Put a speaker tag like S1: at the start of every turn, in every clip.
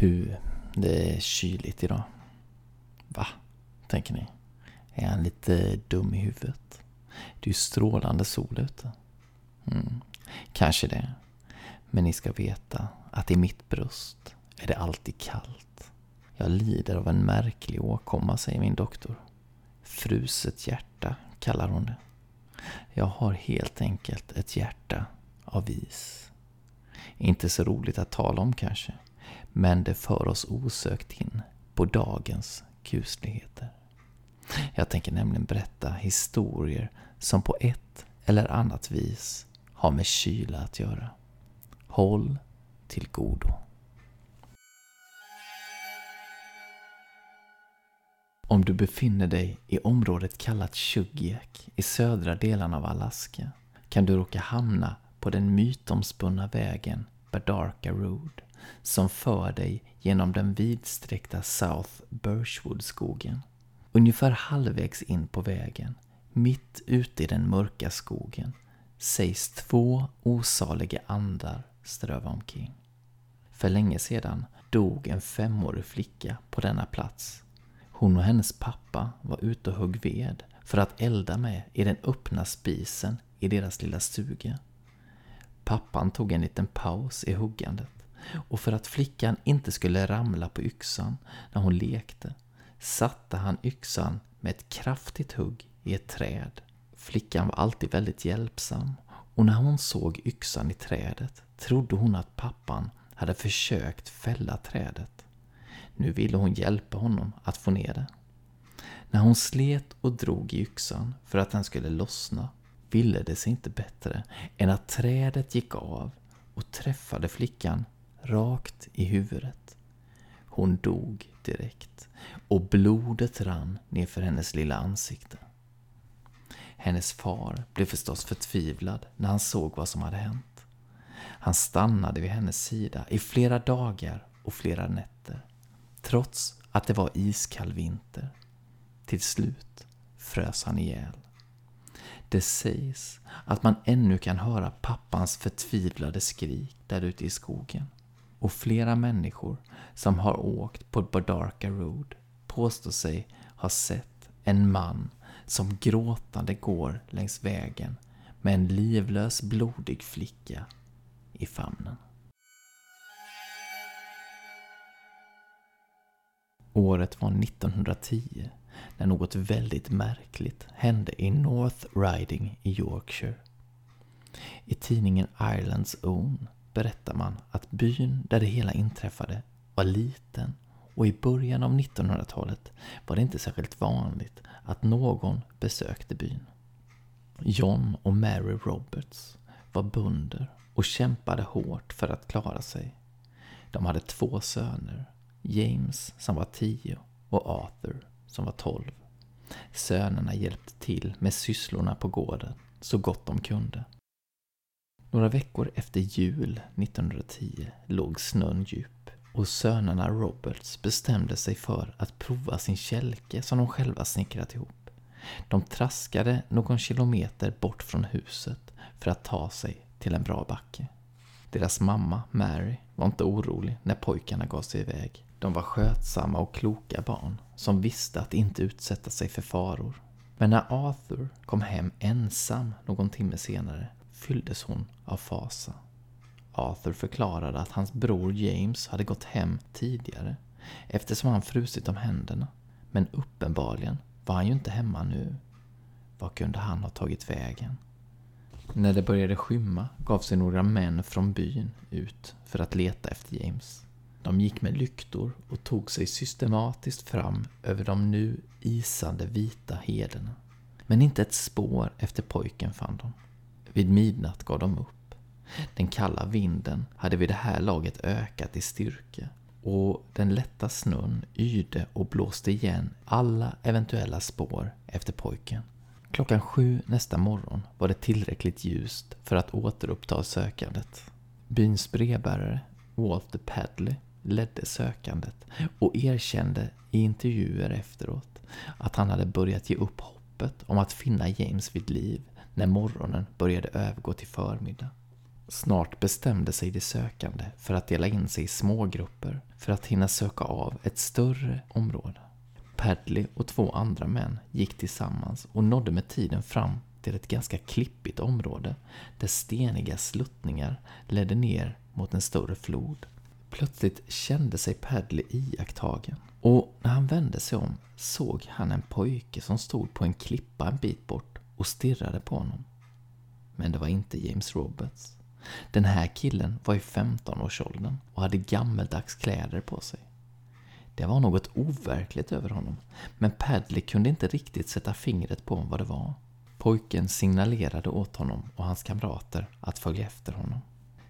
S1: Hu, det är kyligt idag. Va? Tänker ni. Är han lite dum i huvudet? Det är ju strålande sol ute. Mm, kanske det. Men ni ska veta att i mitt bröst är det alltid kallt. Jag lider av en märklig åkomma, säger min doktor. Fruset hjärta kallar hon det. Jag har helt enkelt ett hjärta av is. Inte så roligt att tala om kanske, men det för oss osökt in på dagens kusligheter. Jag tänker nämligen berätta historier som på ett eller annat vis har med kyla att göra. Håll till godo. Om du befinner dig i området kallat Chugiak i södra delarna av Alaska kan du råka hamna på den mytomspunna vägen Badarka Road som för dig genom den vidsträckta South Birchwood-skogen. Ungefär halvvägs in på vägen, mitt ute i den mörka skogen, sägs två osaliga andar ströva omkring. För länge sedan dog en femårig flicka på denna plats. Hon och hennes pappa var ute och högg ved för att elda med i den öppna spisen i deras lilla stuga. Pappan tog en liten paus i huggandet och för att flickan inte skulle ramla på yxan när hon lekte satte han yxan med ett kraftigt hugg i ett träd. Flickan var alltid väldigt hjälpsam och när hon såg yxan i trädet trodde hon att pappan hade försökt fälla trädet. Nu ville hon hjälpa honom att få ner det. När hon slet och drog i yxan för att den skulle lossna ville det sig inte bättre än att trädet gick av och träffade flickan rakt i huvudet. Hon dog direkt och blodet rann nerför hennes lilla ansikte. Hennes far blev förstås förtvivlad när han såg vad som hade hänt. Han stannade vid hennes sida i flera dagar och flera nätter, trots att det var iskall vinter. Till slut frös han ihjäl. Det sägs att man ännu kan höra pappans förtvivlade skrik där ute i skogen. Och flera människor som har åkt på Badarka Road påstår sig ha sett en man som gråtande går längs vägen med en livlös blodig flicka i famnen. Året var 1910 när något väldigt märkligt hände i North Riding i Yorkshire. I tidningen Irelands Own berättar man att byn där det hela inträffade var liten och i början av 1900-talet var det inte särskilt vanligt att någon besökte byn. John och Mary Roberts var bönder och kämpade hårt för att klara sig. De hade två söner, James som var tio och Arthur som var tolv. Sönerna hjälpte till med sysslorna på gården så gott de kunde. Några veckor efter jul 1910 låg snön djup och sönerna Roberts bestämde sig för att prova sin kälke som de själva snickrat ihop. De traskade någon kilometer bort från huset för att ta sig till en bra backe. Deras mamma, Mary, var inte orolig när pojkarna gav sig iväg. De var skötsamma och kloka barn som visste att inte utsätta sig för faror. Men när Arthur kom hem ensam någon timme senare fylldes hon av fasa. Arthur förklarade att hans bror James hade gått hem tidigare eftersom han frusit om händerna. Men uppenbarligen var han ju inte hemma nu. Var kunde han ha tagit vägen? När det började skymma gav sig några män från byn ut för att leta efter James. De gick med lyktor och tog sig systematiskt fram över de nu isande vita hederna. Men inte ett spår efter pojken fann de. Vid midnatt gav de upp. Den kalla vinden hade vid det här laget ökat i styrka och den lätta snön yrde och blåste igen alla eventuella spår efter pojken. Klockan sju nästa morgon var det tillräckligt ljust för att återuppta sökandet. Byns brevbärare, Walter Padley, ledde sökandet och erkände i intervjuer efteråt att han hade börjat ge upp hoppet om att finna James vid liv när morgonen började övergå till förmiddag. Snart bestämde sig de sökande för att dela in sig i smågrupper för att hinna söka av ett större område. Padley och två andra män gick tillsammans och nådde med tiden fram till ett ganska klippigt område där steniga sluttningar ledde ner mot en större flod. Plötsligt kände sig Padley iakttagen och när han vände sig om såg han en pojke som stod på en klippa en bit bort och stirrade på honom. Men det var inte James Roberts. Den här killen var i 15-årsåldern och hade gammeldags kläder på sig. Det var något overkligt över honom, men Padley kunde inte riktigt sätta fingret på vad det var. Pojken signalerade åt honom och hans kamrater att följa efter honom.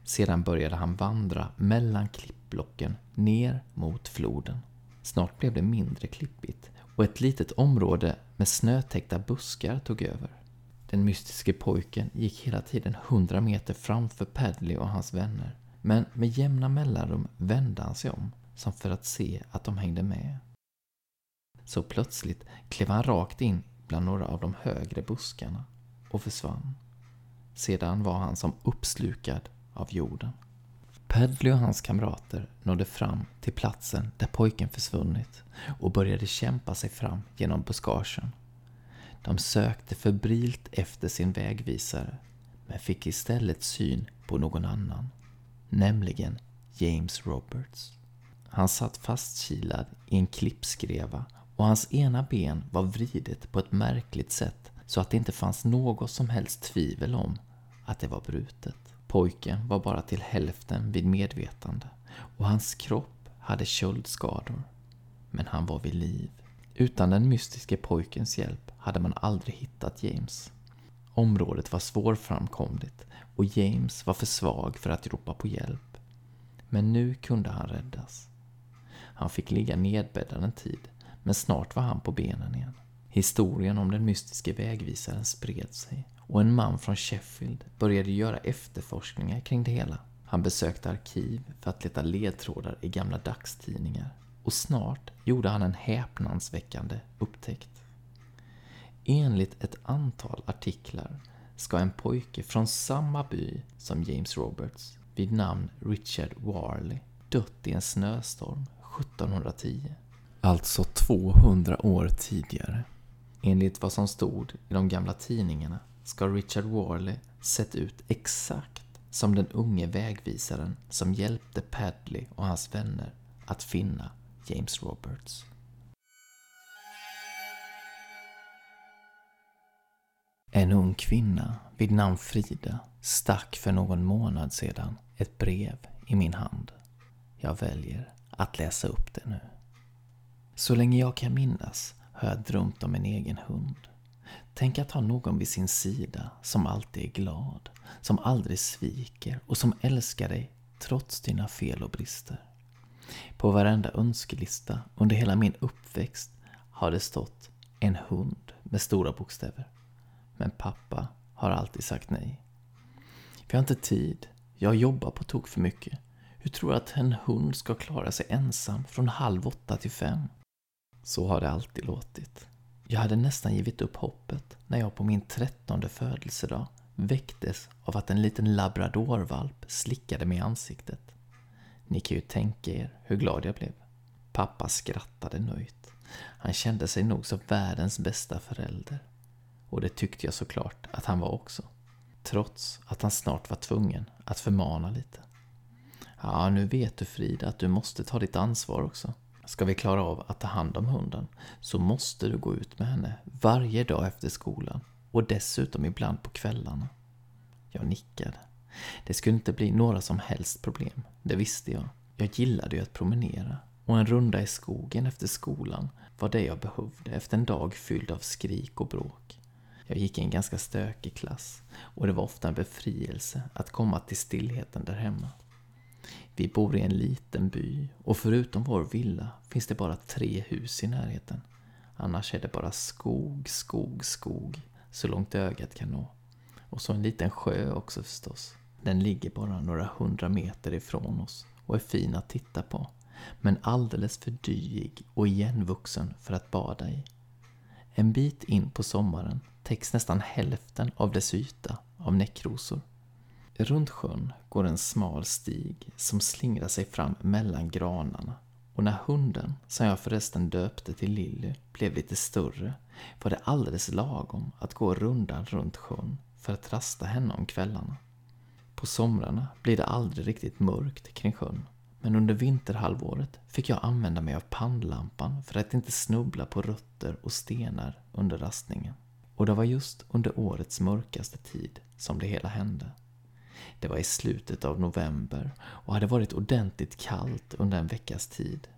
S1: Sedan började han vandra mellan klippblocken ner mot floden. Snart blev det mindre klippigt och ett litet område med snötäckta buskar tog över. Den mystiske pojken gick hela tiden hundra meter framför Padley och hans vänner. Men med jämna mellanrum vände han sig om, som för att se att de hängde med. Så plötsligt klev han rakt in bland några av de högre buskarna och försvann. Sedan var han som uppslukad av jorden. Padley och hans kamrater nådde fram till platsen där pojken försvunnit och började kämpa sig fram genom buskagen. De sökte febrilt efter sin vägvisare, men fick istället syn på någon annan, nämligen James Roberts. Han satt fastkilad i en klippskreva och hans ena ben var vridet på ett märkligt sätt så att det inte fanns något som helst tvivel om att det var brutet. Pojken var bara till hälften vid medvetande och hans kropp hade köldskador. Men han var vid liv. Utan den mystiske pojkens hjälp hade man aldrig hittat James. Området var svårframkomligt och James var för svag för att ropa på hjälp. Men nu kunde han räddas. Han fick ligga nedbäddad en tid, men snart var han på benen igen. Historien om den mystiske vägvisaren spred sig och en man från Sheffield började göra efterforskningar kring det hela. Han besökte arkiv för att leta ledtrådar i gamla dagstidningar och snart gjorde han en häpnadsväckande upptäckt. Enligt ett antal artiklar ska en pojke från samma by som James Roberts vid namn Richard Warley dött i en snöstorm 1710. Alltså 200 år tidigare. Enligt vad som stod i de gamla tidningarna ska Richard Warley sett ut exakt som den unge vägvisaren som hjälpte Padley och hans vänner att finna James Roberts. En ung kvinna vid namn Frida stack för någon månad sedan ett brev i min hand. Jag väljer att läsa upp det nu. Så länge jag kan minnas har jag drömt om en egen hund. Tänk att ha någon vid sin sida som alltid är glad, som aldrig sviker och som älskar dig trots dina fel och brister. På varenda önskelista under hela min uppväxt har det stått en hund med stora bokstäver. Men pappa har alltid sagt nej. Vi har inte tid. Jag jobbar på tok för mycket. Hur tror du att en hund ska klara sig ensam från halv åtta till fem? Så har det alltid låtit. Jag hade nästan givit upp hoppet när jag på min trettonde födelsedag väcktes av att en liten labradorvalp slickade mig i ansiktet. Ni kan ju tänka er hur glad jag blev. Pappa skrattade nöjt. Han kände sig nog som världens bästa förälder. Och det tyckte jag såklart att han var också. Trots att han snart var tvungen att förmana lite. Ja, nu vet du Frida att du måste ta ditt ansvar också. Ska vi klara av att ta hand om hunden så måste du gå ut med henne varje dag efter skolan och dessutom ibland på kvällarna. Jag nickade. Det skulle inte bli några som helst problem, det visste jag. Jag gillade ju att promenera och en runda i skogen efter skolan var det jag behövde efter en dag fylld av skrik och bråk. Jag gick i en ganska stökig klass och det var ofta en befrielse att komma till stillheten där hemma. Vi bor i en liten by och förutom vår villa finns det bara tre hus i närheten. Annars är det bara skog, skog, skog så långt ögat kan nå. Och så en liten sjö också förstås. Den ligger bara några hundra meter ifrån oss och är fin att titta på. Men alldeles för dyig och igenvuxen för att bada i. En bit in på sommaren täcks nästan hälften av dess yta av näckrosor. Runt sjön går en smal stig som slingrar sig fram mellan granarna och när hunden, som jag förresten döpte till Lilly, blev lite större var det alldeles lagom att gå rundan runt sjön för att rasta henne om kvällarna. På somrarna blir det aldrig riktigt mörkt kring sjön men under vinterhalvåret fick jag använda mig av pannlampan för att inte snubbla på rötter och stenar under rastningen. Och det var just under årets mörkaste tid som det hela hände. Det var i slutet av november och hade varit ordentligt kallt under en veckas tid.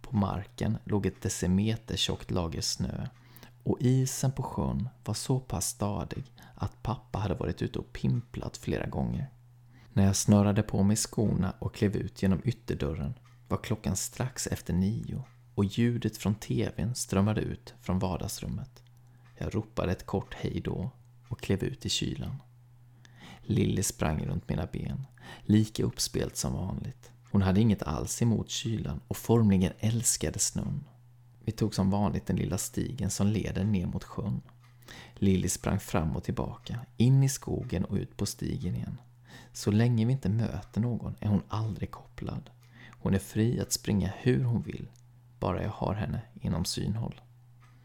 S1: På marken låg ett decimeter tjockt lager snö och isen på sjön var så pass stadig att pappa hade varit ute och pimplat flera gånger. När jag snörade på mig skorna och klev ut genom ytterdörren var klockan strax efter nio och ljudet från tvn strömmade ut från vardagsrummet. Jag ropade ett kort hej då och klev ut i kylan. Lilly sprang runt mina ben, lika uppspelt som vanligt. Hon hade inget alls emot kylan och formligen älskade snön. Vi tog som vanligt den lilla stigen som leder ner mot sjön. Lilly sprang fram och tillbaka, in i skogen och ut på stigen igen. Så länge vi inte möter någon är hon aldrig kopplad. Hon är fri att springa hur hon vill, bara jag har henne inom synhåll.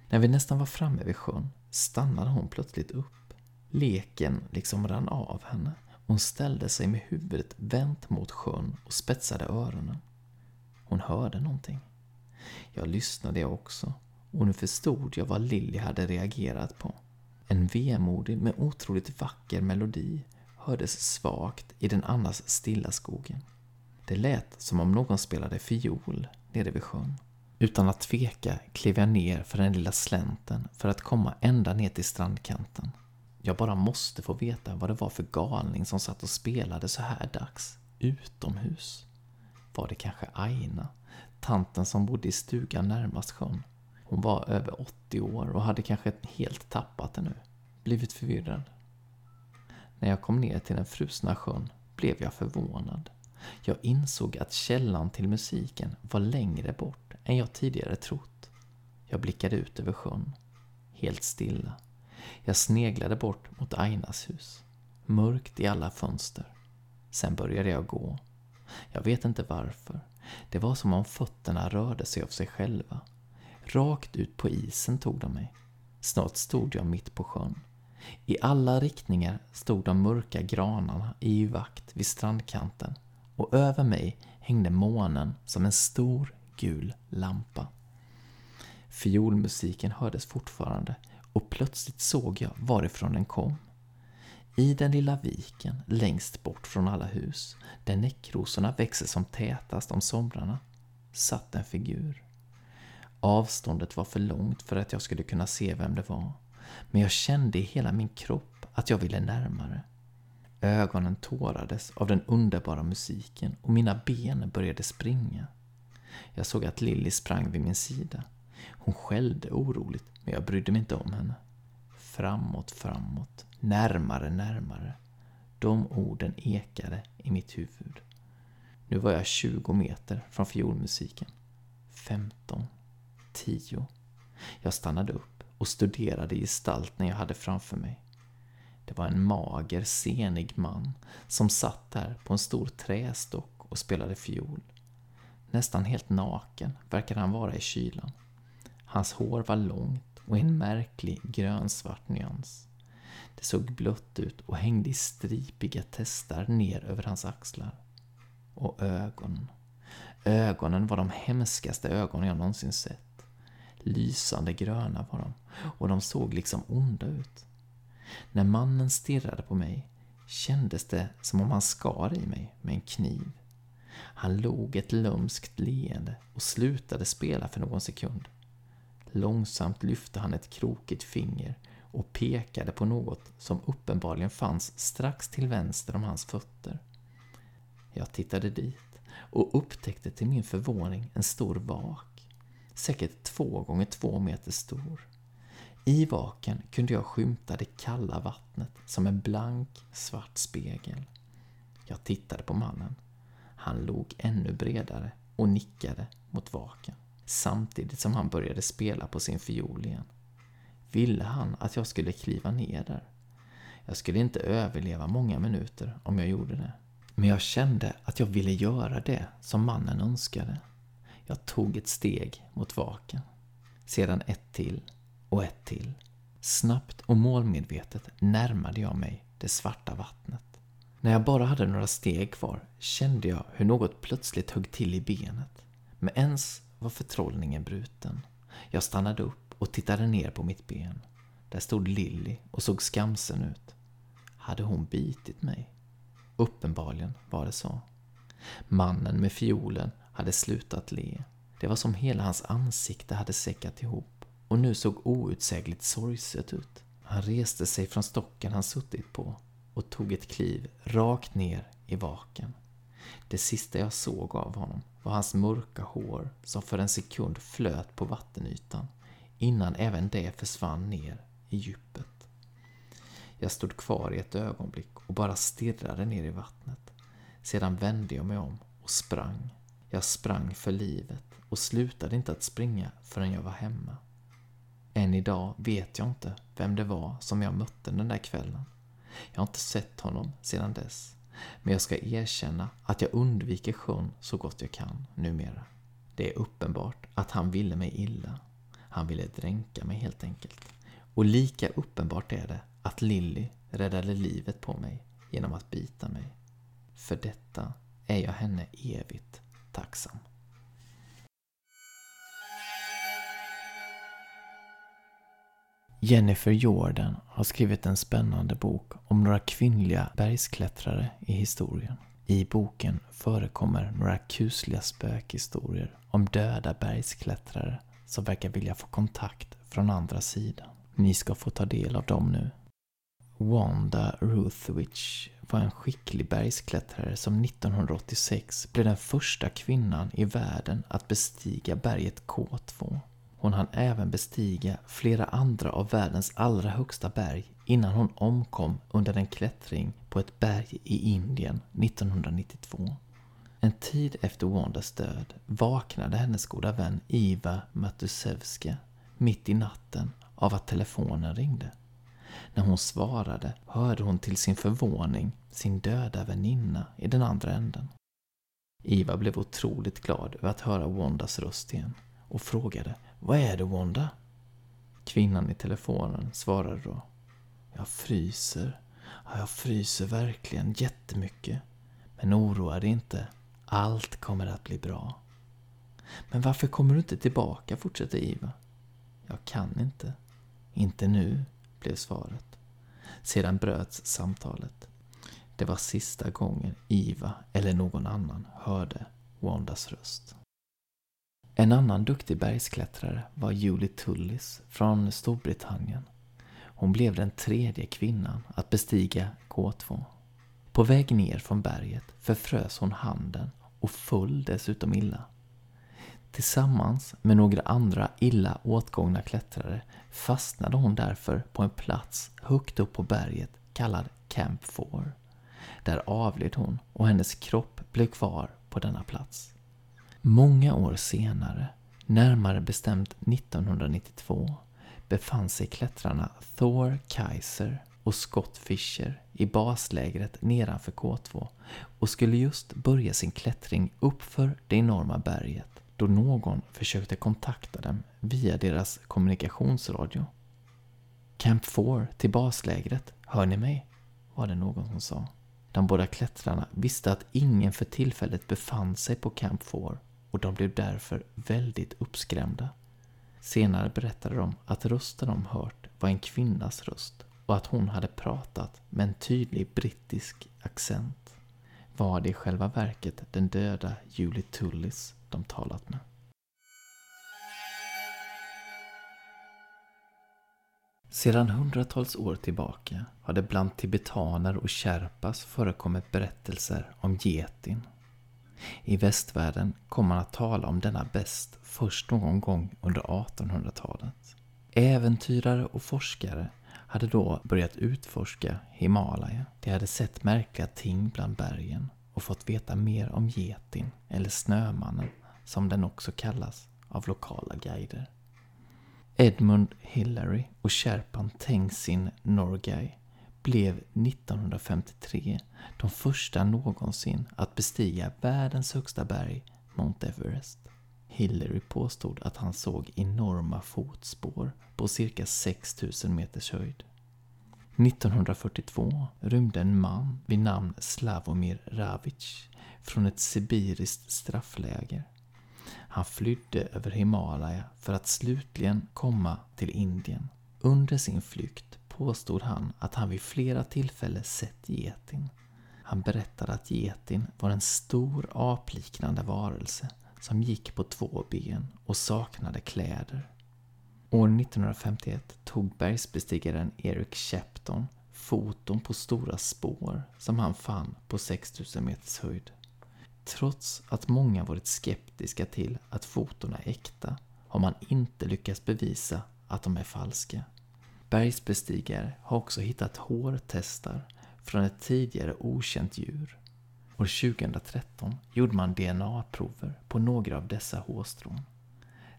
S1: När vi nästan var framme vid sjön stannade hon plötsligt upp. Leken liksom rann av henne. Hon ställde sig med huvudet vänt mot sjön och spetsade öronen. Hon hörde någonting. Jag lyssnade jag också och nu förstod jag vad Lilly hade reagerat på. En vemodig men otroligt vacker melodi hördes svagt i den annars stilla skogen. Det lät som om någon spelade fiol nere vid sjön. Utan att tveka klev jag ner för den lilla slänten för att komma ända ner till strandkanten. Jag bara måste få veta vad det var för galning som satt och spelade så här dags, utomhus. Var det kanske Aina, tanten som bodde i stugan närmast sjön? Hon var över 80 år och hade kanske helt tappat det nu. Blivit förvirrad. När jag kom ner till den frusna sjön blev jag förvånad. Jag insåg att källan till musiken var längre bort än jag tidigare trott. Jag blickade ut över sjön. Helt stilla. Jag sneglade bort mot Ainas hus. Mörkt i alla fönster. Sen började jag gå. Jag vet inte varför. Det var som om fötterna rörde sig av sig själva. Rakt ut på isen tog de mig. Snart stod jag mitt på sjön. I alla riktningar stod de mörka granarna i vakt vid strandkanten och över mig hängde månen som en stor gul lampa. Fiolmusiken hördes fortfarande och plötsligt såg jag varifrån den kom. I den lilla viken längst bort från alla hus, där näckrosorna växer som tätast om somrarna, satt en figur. Avståndet var för långt för att jag skulle kunna se vem det var men jag kände i hela min kropp att jag ville närmare. Ögonen tårades av den underbara musiken och mina ben började springa. Jag såg att Lilly sprang vid min sida. Hon skällde oroligt, men jag brydde mig inte om henne. Framåt, framåt, närmare, närmare. De orden ekade i mitt huvud. Nu var jag 20 meter från fiolmusiken. 15. 10. Jag stannade upp och studerade gestalten jag hade framför mig. Det var en mager, senig man som satt där på en stor trästock och spelade fiol. Nästan helt naken verkade han vara i kylan. Hans hår var långt och i en märklig grönsvart nyans. Det såg blött ut och hängde i stripiga testar ner över hans axlar. Och ögonen. Ögonen var de hemskaste ögon jag någonsin sett. Lysande gröna var de och de såg liksom onda ut. När mannen stirrade på mig kändes det som om han skar i mig med en kniv. Han log ett lömskt leende och slutade spela för någon sekund. Långsamt lyfte han ett krokigt finger och pekade på något som uppenbarligen fanns strax till vänster om hans fötter. Jag tittade dit och upptäckte till min förvåning en stor vak, säkert två gånger två meter stor. I vaken kunde jag skymta det kalla vattnet som en blank, svart spegel. Jag tittade på mannen. Han log ännu bredare och nickade mot vaken samtidigt som han började spela på sin fiol igen. Ville han att jag skulle kliva ner där? Jag skulle inte överleva många minuter om jag gjorde det. Men jag kände att jag ville göra det som mannen önskade. Jag tog ett steg mot vaken. Sedan ett till och ett till. Snabbt och målmedvetet närmade jag mig det svarta vattnet. När jag bara hade några steg kvar kände jag hur något plötsligt högg till i benet. Med ens var förtrollningen bruten. Jag stannade upp och tittade ner på mitt ben. Där stod Lilly och såg skamsen ut. Hade hon bitit mig? Uppenbarligen var det så. Mannen med fiolen hade slutat le. Det var som hela hans ansikte hade säckat ihop och nu såg outsägligt sorgset ut. Han reste sig från stocken han suttit på och tog ett kliv rakt ner i vaken. Det sista jag såg av honom var hans mörka hår som för en sekund flöt på vattenytan innan även det försvann ner i djupet. Jag stod kvar i ett ögonblick och bara stirrade ner i vattnet. Sedan vände jag mig om och sprang. Jag sprang för livet och slutade inte att springa förrän jag var hemma. Än idag vet jag inte vem det var som jag mötte den där kvällen. Jag har inte sett honom sedan dess. Men jag ska erkänna att jag undviker sjön så gott jag kan numera. Det är uppenbart att han ville mig illa. Han ville dränka mig helt enkelt. Och lika uppenbart är det att Lilly räddade livet på mig genom att bita mig. För detta är jag henne evigt tacksam. Jennifer Jordan har skrivit en spännande bok om några kvinnliga bergsklättrare i historien. I boken förekommer några kusliga spökhistorier om döda bergsklättrare som verkar vilja få kontakt från andra sidan. Ni ska få ta del av dem nu. Wanda Ruthwich var en skicklig bergsklättrare som 1986 blev den första kvinnan i världen att bestiga berget K2. Hon hann även bestiga flera andra av världens allra högsta berg innan hon omkom under en klättring på ett berg i Indien 1992. En tid efter Wandas död vaknade hennes goda vän Iva Matusevska mitt i natten av att telefonen ringde. När hon svarade hörde hon till sin förvåning sin döda väninna i den andra änden. Iva blev otroligt glad över att höra Wandas röst igen och frågade Vad är det Wanda? Kvinnan i telefonen svarade då Jag fryser. Ja, jag fryser verkligen jättemycket. Men oroa dig inte. Allt kommer att bli bra. Men varför kommer du inte tillbaka, fortsätter Iva. Jag kan inte. Inte nu, blev svaret. Sedan bröts samtalet. Det var sista gången Iva eller någon annan hörde Wandas röst. En annan duktig bergsklättrare var Julie Tullis från Storbritannien. Hon blev den tredje kvinnan att bestiga K2. På väg ner från berget förfrös hon handen och föll dessutom illa. Tillsammans med några andra illa åtgångna klättrare fastnade hon därför på en plats högt upp på berget kallad Camp 4. Där avled hon och hennes kropp blev kvar på denna plats. Många år senare, närmare bestämt 1992, befann sig klättrarna Thor Kaiser och Scott Fisher i baslägret nedanför K2 och skulle just börja sin klättring uppför det enorma berget då någon försökte kontakta dem via deras kommunikationsradio. Camp 4 till baslägret, hör ni mig? var det någon som sa. De båda klättrarna visste att ingen för tillfället befann sig på Camp 4 och de blev därför väldigt uppskrämda. Senare berättade de att rösten de hört var en kvinnas röst och att hon hade pratat med en tydlig brittisk accent. Var det i själva verket den döda Julie Tullis de talat med? Sedan hundratals år tillbaka har det bland tibetaner och sherpas förekommit berättelser om getin. I västvärlden kom man att tala om denna bäst först någon gång under 1800-talet. Äventyrare och forskare hade då börjat utforska Himalaya. De hade sett märkliga ting bland bergen och fått veta mer om getin, eller Snömannen, som den också kallas av lokala guider. Edmund Hillary och Sherpan Tengsin Norgay blev 1953 de första någonsin att bestiga världens högsta berg, Mount Everest. Hillary påstod att han såg enorma fotspår på cirka 6000 meters höjd. 1942 rymde en man vid namn Slavomir Ravic från ett sibiriskt straffläger. Han flydde över Himalaya för att slutligen komma till Indien. Under sin flykt påstod han att han vid flera tillfällen sett getin. Han berättade att getin var en stor apliknande varelse som gick på två ben och saknade kläder. År 1951 tog bergsbestigaren Eric Shepton foton på stora spår som han fann på 6000 meters höjd. Trots att många varit skeptiska till att fotona är äkta har man inte lyckats bevisa att de är falska. Bergsbestigare har också hittat hårtestar från ett tidigare okänt djur. År 2013 gjorde man DNA-prover på några av dessa hårstrån.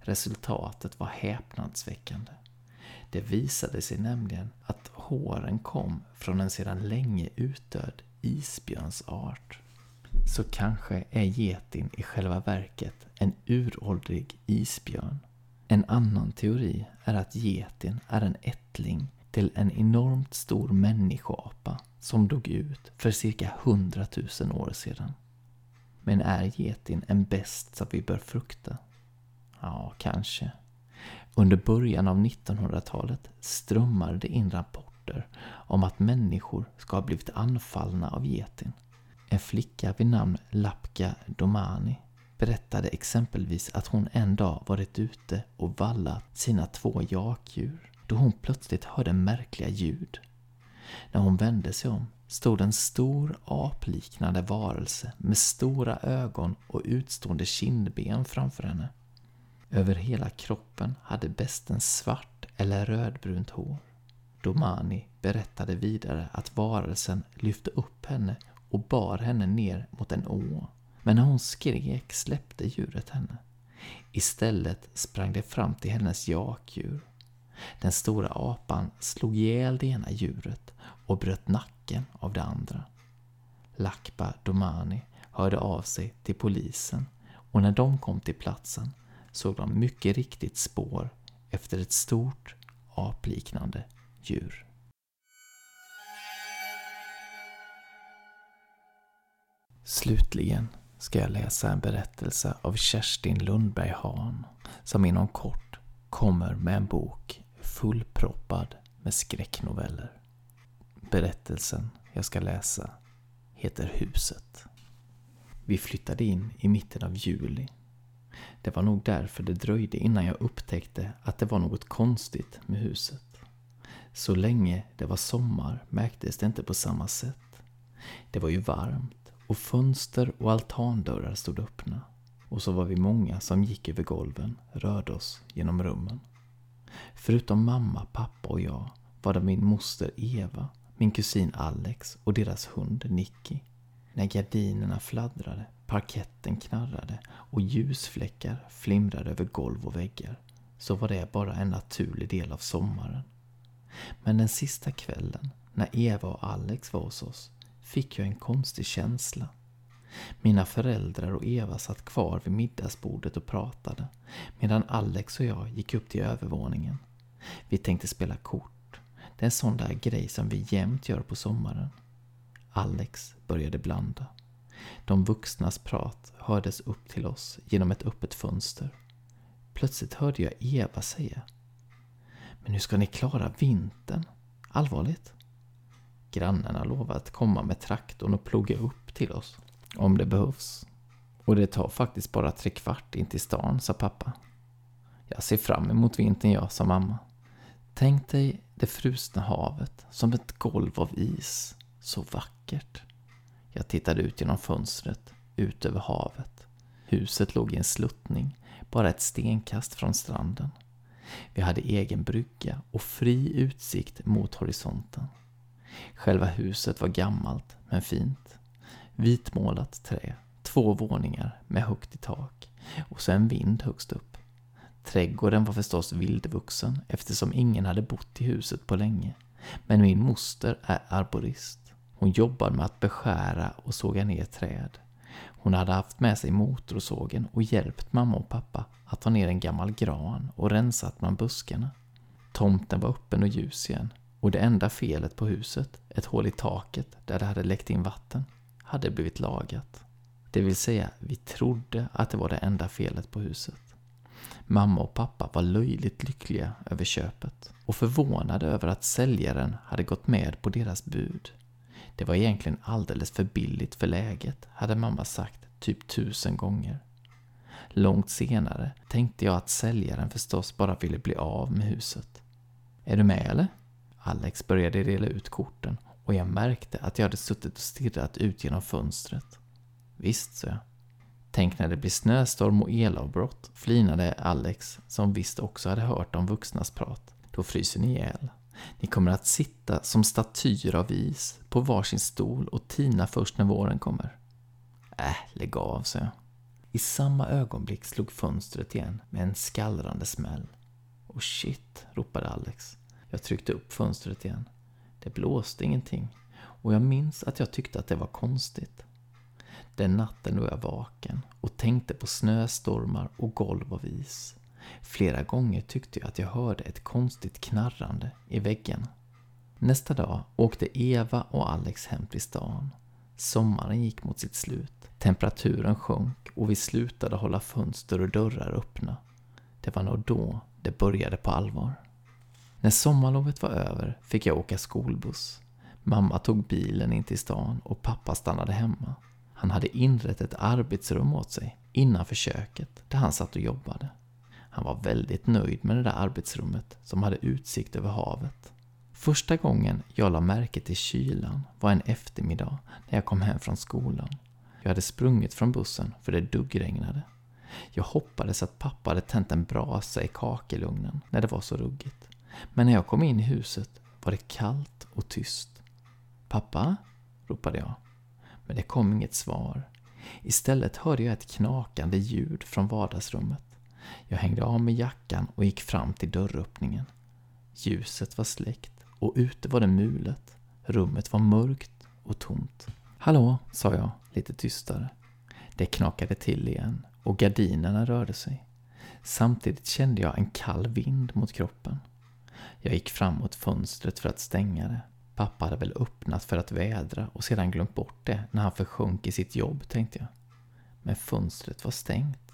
S1: Resultatet var häpnadsväckande. Det visade sig nämligen att håren kom från en sedan länge utdöd isbjörnsart. Så kanske är getin i själva verket en uråldrig isbjörn. En annan teori är att getin är en ättling till en enormt stor människoapa som dog ut för cirka hundratusen år sedan. Men är getin en bäst som vi bör frukta? Ja, kanske. Under början av 1900-talet strömmade det in rapporter om att människor ska ha blivit anfallna av getin. En flicka vid namn Lapka Domani berättade exempelvis att hon en dag varit ute och vallat sina två jakdjur då hon plötsligt hörde märkliga ljud. När hon vände sig om stod en stor apliknande varelse med stora ögon och utstående kindben framför henne. Över hela kroppen hade besten svart eller rödbrunt hår. Domani berättade vidare att varelsen lyfte upp henne och bar henne ner mot en å. Men när hon skrek släppte djuret henne. Istället sprang det fram till hennes jakdjur. Den stora apan slog ihjäl det ena djuret och bröt nacken av det andra. Lakpa Domani hörde av sig till polisen och när de kom till platsen såg de mycket riktigt spår efter ett stort apliknande djur. Slutligen ska jag läsa en berättelse av Kerstin Lundberg Hahn som inom kort kommer med en bok fullproppad med skräcknoveller. Berättelsen jag ska läsa heter Huset. Vi flyttade in i mitten av juli. Det var nog därför det dröjde innan jag upptäckte att det var något konstigt med huset. Så länge det var sommar märktes det inte på samma sätt. Det var ju varmt och fönster och altandörrar stod öppna. Och så var vi många som gick över golven, rörde oss genom rummen. Förutom mamma, pappa och jag var det min moster Eva, min kusin Alex och deras hund Nicky. När gardinerna fladdrade, parketten knarrade och ljusfläckar flimrade över golv och väggar så var det bara en naturlig del av sommaren. Men den sista kvällen, när Eva och Alex var hos oss, fick jag en konstig känsla. Mina föräldrar och Eva satt kvar vid middagsbordet och pratade medan Alex och jag gick upp till övervåningen. Vi tänkte spela kort. Det är en sån där grej som vi jämt gör på sommaren. Alex började blanda. De vuxnas prat hördes upp till oss genom ett öppet fönster. Plötsligt hörde jag Eva säga Men hur ska ni klara vintern? Allvarligt? Grannarna lovade att komma med traktorn och ploga upp till oss. Om det behövs. Och det tar faktiskt bara tre kvart in till stan, sa pappa. Jag ser fram emot vintern jag, sa mamma. Tänk dig Det frusna havet, som ett golv av is. Så vackert. Jag tittade ut genom fönstret, ut över havet. Huset låg i en sluttning, bara ett stenkast från stranden. Vi hade egen brygga och fri utsikt mot horisonten. Själva huset var gammalt, men fint. Vitmålat trä, två våningar med högt i tak och så en vind högst upp. Trädgården var förstås vildvuxen eftersom ingen hade bott i huset på länge. Men min moster är arborist. Hon jobbade med att beskära och såga ner träd. Hon hade haft med sig motorsågen och hjälpt mamma och pappa att ta ner en gammal gran och rensat bland buskarna. Tomten var öppen och ljus igen och det enda felet på huset, ett hål i taket där det hade läckt in vatten, hade blivit lagat. Det vill säga, vi trodde att det var det enda felet på huset. Mamma och pappa var löjligt lyckliga över köpet och förvånade över att säljaren hade gått med på deras bud. Det var egentligen alldeles för billigt för läget, hade mamma sagt typ tusen gånger. Långt senare tänkte jag att säljaren förstås bara ville bli av med huset. Är du med eller? Alex började dela ut korten och jag märkte att jag hade suttit och stirrat ut genom fönstret. Visst, sa jag. Tänk när det blir snöstorm och elavbrott, flinade Alex, som visst också hade hört om vuxnas prat. Då fryser ni ihjäl. Ni kommer att sitta som statyer av is på varsin stol och tina först när våren kommer. Äh, lägg av, sa jag. I samma ögonblick slog fönstret igen med en skallrande smäll. Oh shit, ropade Alex. Jag tryckte upp fönstret igen. Det blåste ingenting och jag minns att jag tyckte att det var konstigt. Den natten låg jag vaken och tänkte på snöstormar och golv av is. Flera gånger tyckte jag att jag hörde ett konstigt knarrande i väggen. Nästa dag åkte Eva och Alex hem till stan. Sommaren gick mot sitt slut. Temperaturen sjönk och vi slutade hålla fönster och dörrar öppna. Det var nog då det började på allvar. När sommarlovet var över fick jag åka skolbuss. Mamma tog bilen in till stan och pappa stannade hemma. Han hade inrett ett arbetsrum åt sig innanför köket där han satt och jobbade. Han var väldigt nöjd med det där arbetsrummet som hade utsikt över havet. Första gången jag la märke till kylan var en eftermiddag när jag kom hem från skolan. Jag hade sprungit från bussen för det duggregnade. Jag hoppades att pappa hade tänt en brasa i kakelugnen när det var så ruggigt. Men när jag kom in i huset var det kallt och tyst. Pappa? ropade jag. Men det kom inget svar. Istället hörde jag ett knakande ljud från vardagsrummet. Jag hängde av mig jackan och gick fram till dörröppningen. Ljuset var släckt och ute var det mulet. Rummet var mörkt och tomt. Hallå, sa jag lite tystare. Det knakade till igen och gardinerna rörde sig. Samtidigt kände jag en kall vind mot kroppen. Jag gick fram mot fönstret för att stänga det. Pappa hade väl öppnat för att vädra och sedan glömt bort det när han försjönk i sitt jobb, tänkte jag. Men fönstret var stängt.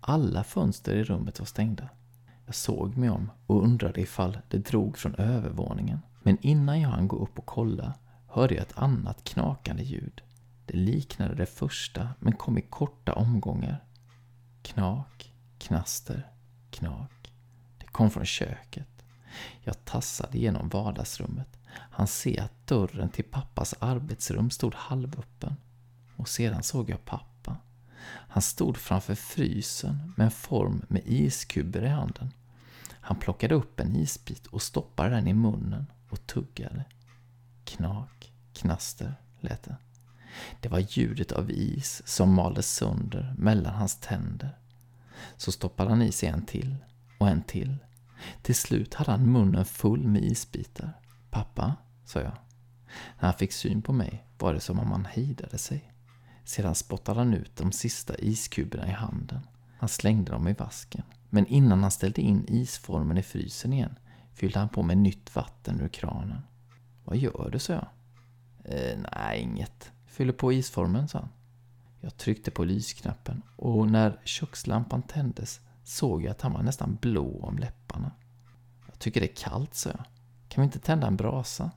S1: Alla fönster i rummet var stängda. Jag såg mig om och undrade ifall det drog från övervåningen. Men innan jag hann gå upp och kolla hörde jag ett annat knakande ljud. Det liknade det första men kom i korta omgångar. Knak, knaster, knak. Det kom från köket. Jag tassade genom vardagsrummet. Han ser att dörren till pappas arbetsrum stod halvöppen. Och sedan såg jag pappa. Han stod framför frysen med en form med iskuber i handen. Han plockade upp en isbit och stoppade den i munnen och tuggade. Knak, knaster lät det. Det var ljudet av is som maldes sönder mellan hans tänder. Så stoppade han i sig en till och en till. Till slut hade han munnen full med isbitar. Pappa, sa jag. När han fick syn på mig var det som om han hejdade sig. Sedan spottade han ut de sista iskuberna i handen. Han slängde dem i vasken. Men innan han ställde in isformen i frysen igen fyllde han på med nytt vatten ur kranen. Vad gör du, sa jag. Eh, nej, inget. Fyller på isformen, sa han. Jag tryckte på lysknappen och när kökslampan tändes såg jag att han var nästan blå om läpparna. Jag tycker det är kallt, sa jag. Kan vi inte tända en brasa?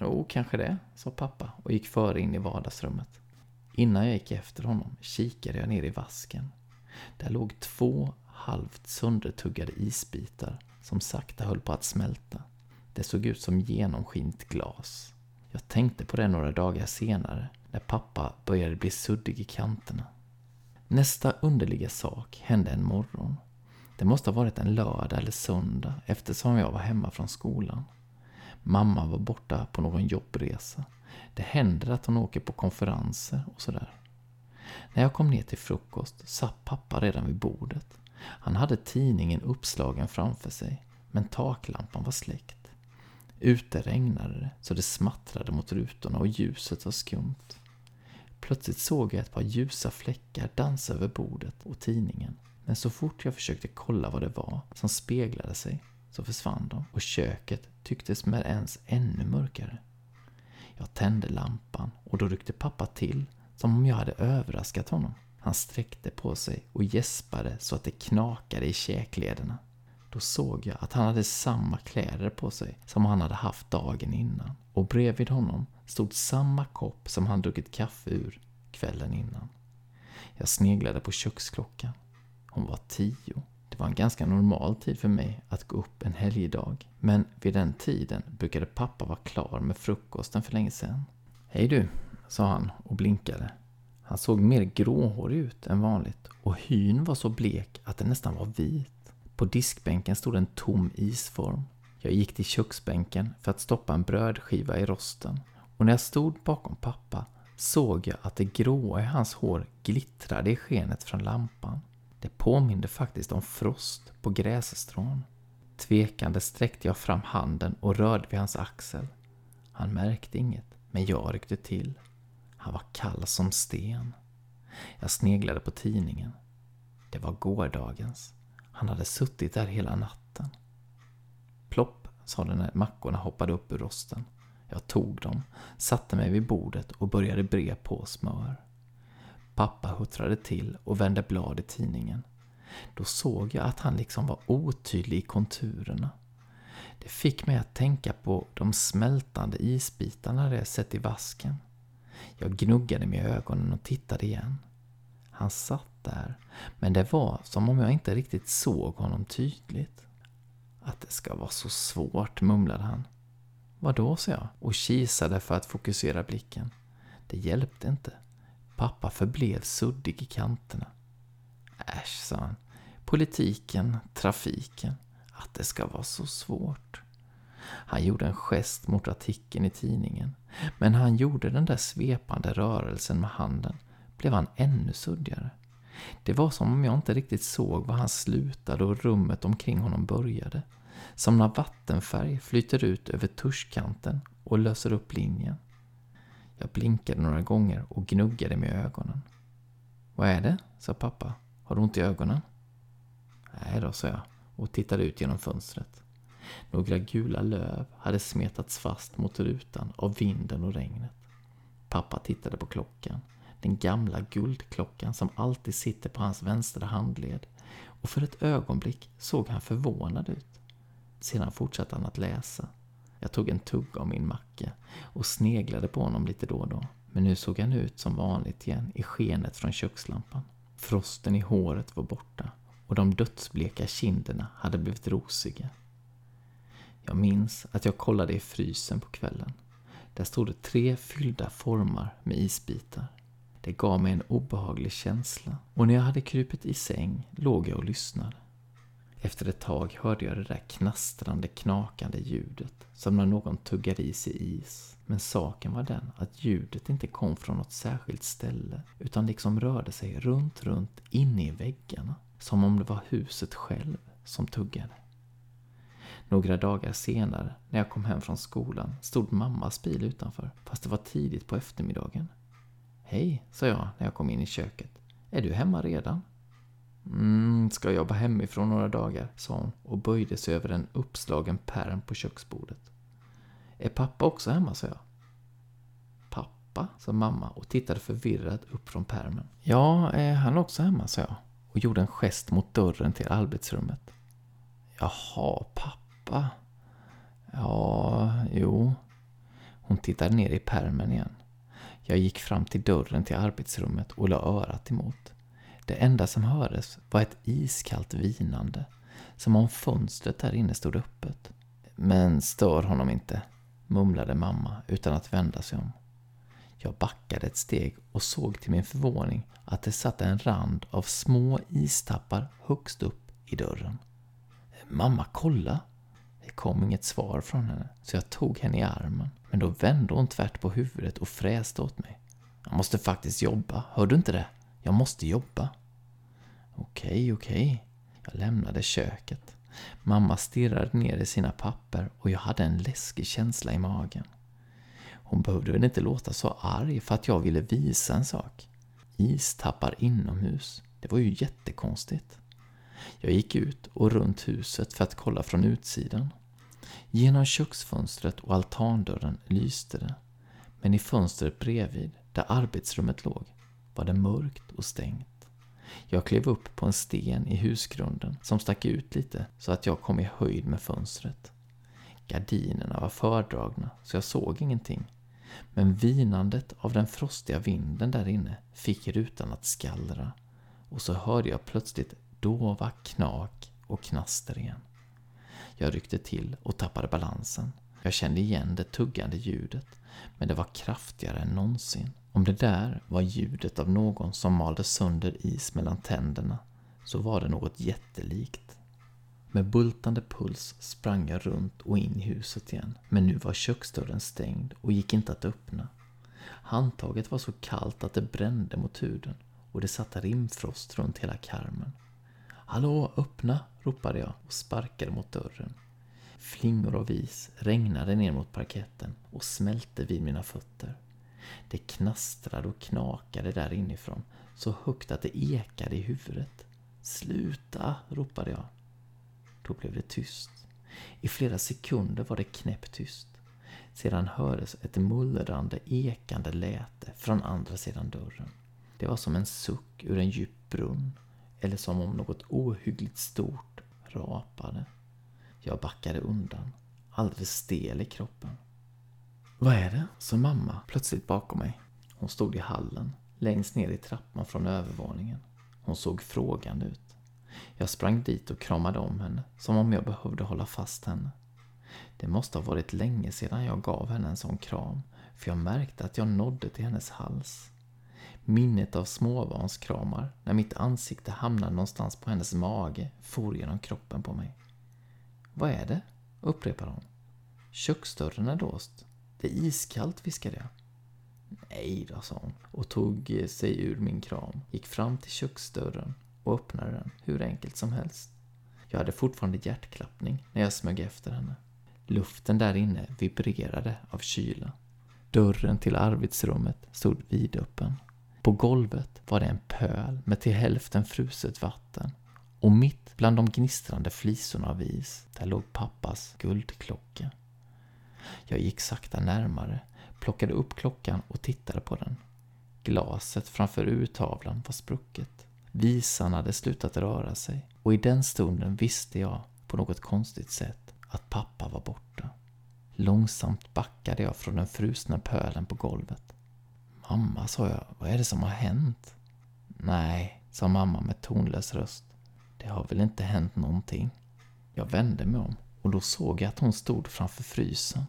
S1: Jo, kanske det, sa pappa och gick före in i vardagsrummet. Innan jag gick efter honom kikade jag ner i vasken. Där låg två halvt söndertuggade isbitar som sakta höll på att smälta. Det såg ut som genomskint glas. Jag tänkte på det några dagar senare, när pappa började bli suddig i kanterna. Nästa underliga sak hände en morgon. Det måste ha varit en lördag eller söndag eftersom jag var hemma från skolan. Mamma var borta på någon jobbresa. Det händer att hon åker på konferenser och sådär. När jag kom ner till frukost satt pappa redan vid bordet. Han hade tidningen uppslagen framför sig, men taklampan var släckt. Ute regnade det så det smattrade mot rutorna och ljuset var skumt. Plötsligt såg jag ett par ljusa fläckar dansa över bordet och tidningen. Men så fort jag försökte kolla vad det var som speglade sig så försvann de och köket tycktes med ens ännu mörkare. Jag tände lampan och då ryckte pappa till som om jag hade överraskat honom. Han sträckte på sig och gäspade så att det knakade i käklederna. Då såg jag att han hade samma kläder på sig som han hade haft dagen innan. Och bredvid honom stod samma kopp som han druckit kaffe ur kvällen innan. Jag sneglade på köksklockan. Hon var tio. Det var en ganska normal tid för mig att gå upp en helgdag. Men vid den tiden brukade pappa vara klar med frukosten för länge sedan. Hej du, sa han och blinkade. Han såg mer gråhårig ut än vanligt och hyn var så blek att den nästan var vit. På diskbänken stod en tom isform. Jag gick till köksbänken för att stoppa en brödskiva i rosten och när jag stod bakom pappa såg jag att det gråa i hans hår glittrade i skenet från lampan. Det påminde faktiskt om frost på grässtrån. Tvekande sträckte jag fram handen och rörde vid hans axel. Han märkte inget, men jag ryckte till. Han var kall som sten. Jag sneglade på tidningen. Det var gårdagens. Han hade suttit där hela natten. Plopp, sa det när mackorna hoppade upp ur rosten. Jag tog dem, satte mig vid bordet och började bre på smör. Pappa huttrade till och vände blad i tidningen. Då såg jag att han liksom var otydlig i konturerna. Det fick mig att tänka på de smältande isbitarna jag sett i vasken. Jag gnuggade mig i ögonen och tittade igen. Han satt där, men det var som om jag inte riktigt såg honom tydligt. Att det ska vara så svårt, mumlade han. Vadå, sa jag och kisade för att fokusera blicken. Det hjälpte inte. Pappa förblev suddig i kanterna. Äsch, sa han. Politiken, trafiken. Att det ska vara så svårt. Han gjorde en gest mot artikeln i tidningen. Men när han gjorde den där svepande rörelsen med handen blev han ännu suddigare. Det var som om jag inte riktigt såg var han slutade och rummet omkring honom började. Som när vattenfärg flyter ut över tuschkanten och löser upp linjen. Jag blinkade några gånger och gnuggade med ögonen. Vad är det? sa pappa. Har du ont i ögonen? Nej då, sa jag och tittade ut genom fönstret. Några gula löv hade smetats fast mot rutan av vinden och regnet. Pappa tittade på klockan. Den gamla guldklockan som alltid sitter på hans vänstra handled. Och för ett ögonblick såg han förvånad ut. Sedan fortsatte han att läsa. Jag tog en tugga av min macka och sneglade på honom lite då och då. Men nu såg han ut som vanligt igen i skenet från kökslampan. Frosten i håret var borta och de dödsbleka kinderna hade blivit rosiga. Jag minns att jag kollade i frysen på kvällen. Där stod det tre fyllda formar med isbitar. Det gav mig en obehaglig känsla och när jag hade krupit i säng låg jag och lyssnade. Efter ett tag hörde jag det där knastrande, knakande ljudet som när någon tuggar i sig is. Men saken var den att ljudet inte kom från något särskilt ställe utan liksom rörde sig runt, runt inne i väggarna. Som om det var huset själv som tuggade. Några dagar senare, när jag kom hem från skolan, stod mammas bil utanför, fast det var tidigt på eftermiddagen. Hej, sa jag när jag kom in i köket. Är du hemma redan? Mm, ska jobba hemifrån några dagar, sa hon och böjde sig över en uppslagen pärm på köksbordet. Är pappa också hemma, sa jag. Pappa, sa mamma och tittade förvirrat upp från pärmen. Ja, är han också hemma, sa jag och gjorde en gest mot dörren till arbetsrummet. Jaha, pappa. Ja, jo. Hon tittade ner i pärmen igen. Jag gick fram till dörren till arbetsrummet och la örat emot. Det enda som hördes var ett iskallt vinande, som om fönstret där inne stod öppet. Men stör honom inte, mumlade mamma utan att vända sig om. Jag backade ett steg och såg till min förvåning att det satt en rand av små istappar högst upp i dörren. Mamma, kolla! Det kom inget svar från henne, så jag tog henne i armen. Men då vände hon tvärt på huvudet och fräste åt mig. Jag måste faktiskt jobba, hör du inte det? Jag måste jobba. Okej, okej. Jag lämnade köket. Mamma stirrade ner i sina papper och jag hade en läskig känsla i magen. Hon behövde väl inte låta så arg för att jag ville visa en sak. Istappar inomhus, det var ju jättekonstigt. Jag gick ut och runt huset för att kolla från utsidan. Genom köksfönstret och altandörren lyste det. Men i fönstret bredvid, där arbetsrummet låg, var det mörkt och stängt. Jag klev upp på en sten i husgrunden som stack ut lite så att jag kom i höjd med fönstret. Gardinerna var fördragna så jag såg ingenting. Men vinandet av den frostiga vinden där inne fick rutan att skallra. Och så hörde jag plötsligt dova knak och knaster igen. Jag ryckte till och tappade balansen. Jag kände igen det tuggande ljudet, men det var kraftigare än någonsin. Om det där var ljudet av någon som malde sönder is mellan tänderna, så var det något jättelikt. Med bultande puls sprang jag runt och in i huset igen, men nu var köksdörren stängd och gick inte att öppna. Handtaget var så kallt att det brände mot huden och det satt rimfrost runt hela karmen. Hallå, öppna! ropade jag och sparkade mot dörren. Flingor av is regnade ner mot parketten och smälte vid mina fötter. Det knastrade och knakade där inifrån, så högt att det ekade i huvudet. Sluta! ropade jag. Då blev det tyst. I flera sekunder var det knäpptyst. Sedan hördes ett mullrande, ekande läte från andra sidan dörren. Det var som en suck ur en djup brunn eller som om något ohyggligt stort rapade. Jag backade undan, alldeles stel i kroppen. Vad är det? sa mamma plötsligt bakom mig. Hon stod i hallen, längst ner i trappan från övervåningen. Hon såg frågande ut. Jag sprang dit och kramade om henne, som om jag behövde hålla fast henne. Det måste ha varit länge sedan jag gav henne en sån kram, för jag märkte att jag nådde till hennes hals. Minnet av småbarnskramar när mitt ansikte hamnade någonstans på hennes mage for genom kroppen på mig. Vad är det? upprepade hon. Köksdörren är låst. Det är iskallt, viskade jag. Nej då, sa hon och tog sig ur min kram, gick fram till köksdörren och öppnade den hur enkelt som helst. Jag hade fortfarande hjärtklappning när jag smög efter henne. Luften där inne vibrerade av kyla. Dörren till arbetsrummet stod vidöppen. På golvet var det en pöl med till hälften fruset vatten och mitt bland de gnistrande flisorna av is, där låg pappas guldklocka. Jag gick sakta närmare, plockade upp klockan och tittade på den. Glaset framför urtavlan var sprucket. Visan hade slutat röra sig och i den stunden visste jag, på något konstigt sätt, att pappa var borta. Långsamt backade jag från den frusna pölen på golvet. Mamma, sa jag, vad är det som har hänt? Nej, sa mamma med tonlös röst. Det har väl inte hänt någonting. Jag vände mig om och då såg jag att hon stod framför frysen.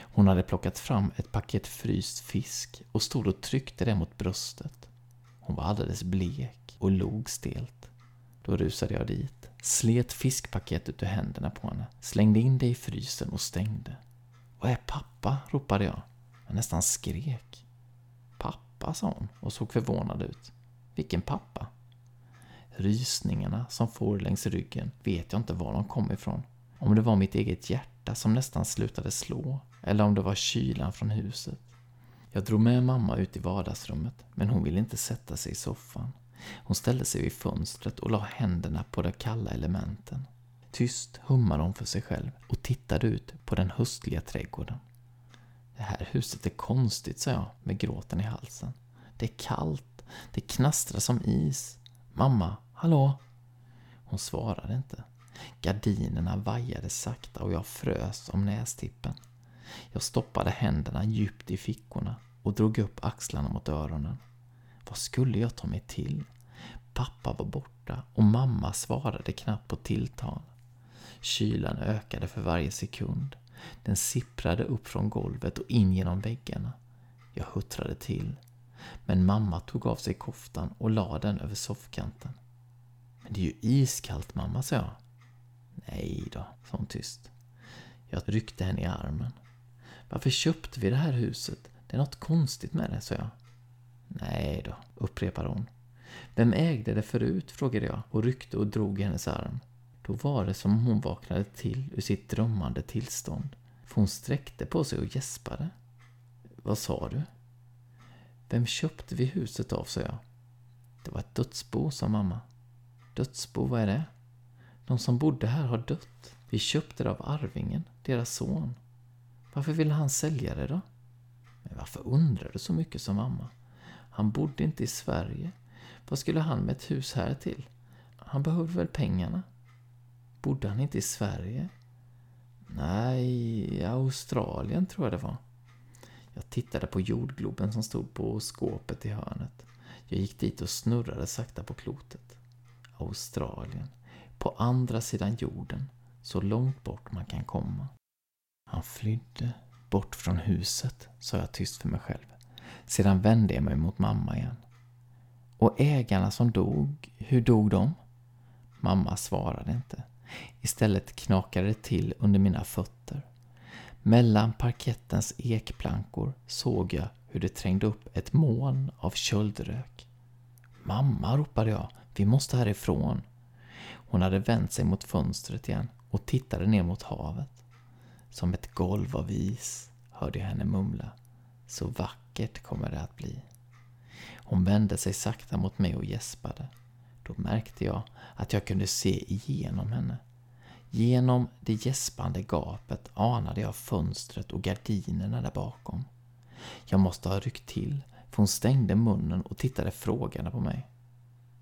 S1: Hon hade plockat fram ett paket fryst fisk och stod och tryckte det mot bröstet. Hon var alldeles blek och log stelt. Då rusade jag dit, slet fiskpaketet ur händerna på henne, slängde in det i frysen och stängde. Vad är pappa? ropade jag. Jag nästan skrek. Pappa, sa hon och såg förvånad ut. Vilken pappa? Rysningarna som for längs ryggen vet jag inte var de kom ifrån. Om det var mitt eget hjärta som nästan slutade slå, eller om det var kylan från huset. Jag drog med mamma ut i vardagsrummet, men hon ville inte sätta sig i soffan. Hon ställde sig vid fönstret och la händerna på de kalla elementen. Tyst hummade hon för sig själv och tittade ut på den höstliga trädgården. Det här huset är konstigt, sa jag med gråten i halsen. Det är kallt, det knastrar som is. Mamma, hallå? Hon svarade inte. Gardinerna vajade sakta och jag frös om nästippen. Jag stoppade händerna djupt i fickorna och drog upp axlarna mot öronen. Vad skulle jag ta mig till? Pappa var borta och mamma svarade knappt på tilltal. Kylan ökade för varje sekund. Den sipprade upp från golvet och in genom väggarna. Jag huttrade till. Men mamma tog av sig koftan och la den över soffkanten. Men det är ju iskallt mamma, sa jag. Nej då, sa hon tyst. Jag ryckte henne i armen. Varför köpte vi det här huset? Det är något konstigt med det, sa jag. Nej då, upprepade hon. Vem ägde det förut? frågade jag och ryckte och drog i hennes arm. Då var det som om hon vaknade till ur sitt drömmande tillstånd. För hon sträckte på sig och gäspade. Vad sa du? Vem köpte vi huset av, sa jag. Det var ett dödsbo, sa mamma. Dödsbo, vad är det? De som bodde här har dött. Vi köpte det av Arvingen, deras son. Varför ville han sälja det då? Men varför undrar du så mycket, som mamma. Han bodde inte i Sverige. Vad skulle han med ett hus här till? Han behövde väl pengarna? Bodde han inte i Sverige? Nej, i Australien tror jag det var. Jag tittade på jordgloben som stod på skåpet i hörnet. Jag gick dit och snurrade sakta på klotet. Australien. På andra sidan jorden. Så långt bort man kan komma. Han flydde bort från huset, sa jag tyst för mig själv. Sedan vände jag mig mot mamma igen. Och ägarna som dog, hur dog de? Mamma svarade inte. Istället knakade det till under mina fötter. Mellan parkettens ekplankor såg jag hur det trängde upp ett moln av köldrök. Mamma, ropade jag, vi måste härifrån. Hon hade vänt sig mot fönstret igen och tittade ner mot havet. Som ett golv av is, hörde jag henne mumla. Så vackert kommer det att bli. Hon vände sig sakta mot mig och gäspade. Då märkte jag att jag kunde se igenom henne. Genom det gäspande gapet anade jag fönstret och gardinerna där bakom. Jag måste ha ryckt till, för hon stängde munnen och tittade frågande på mig.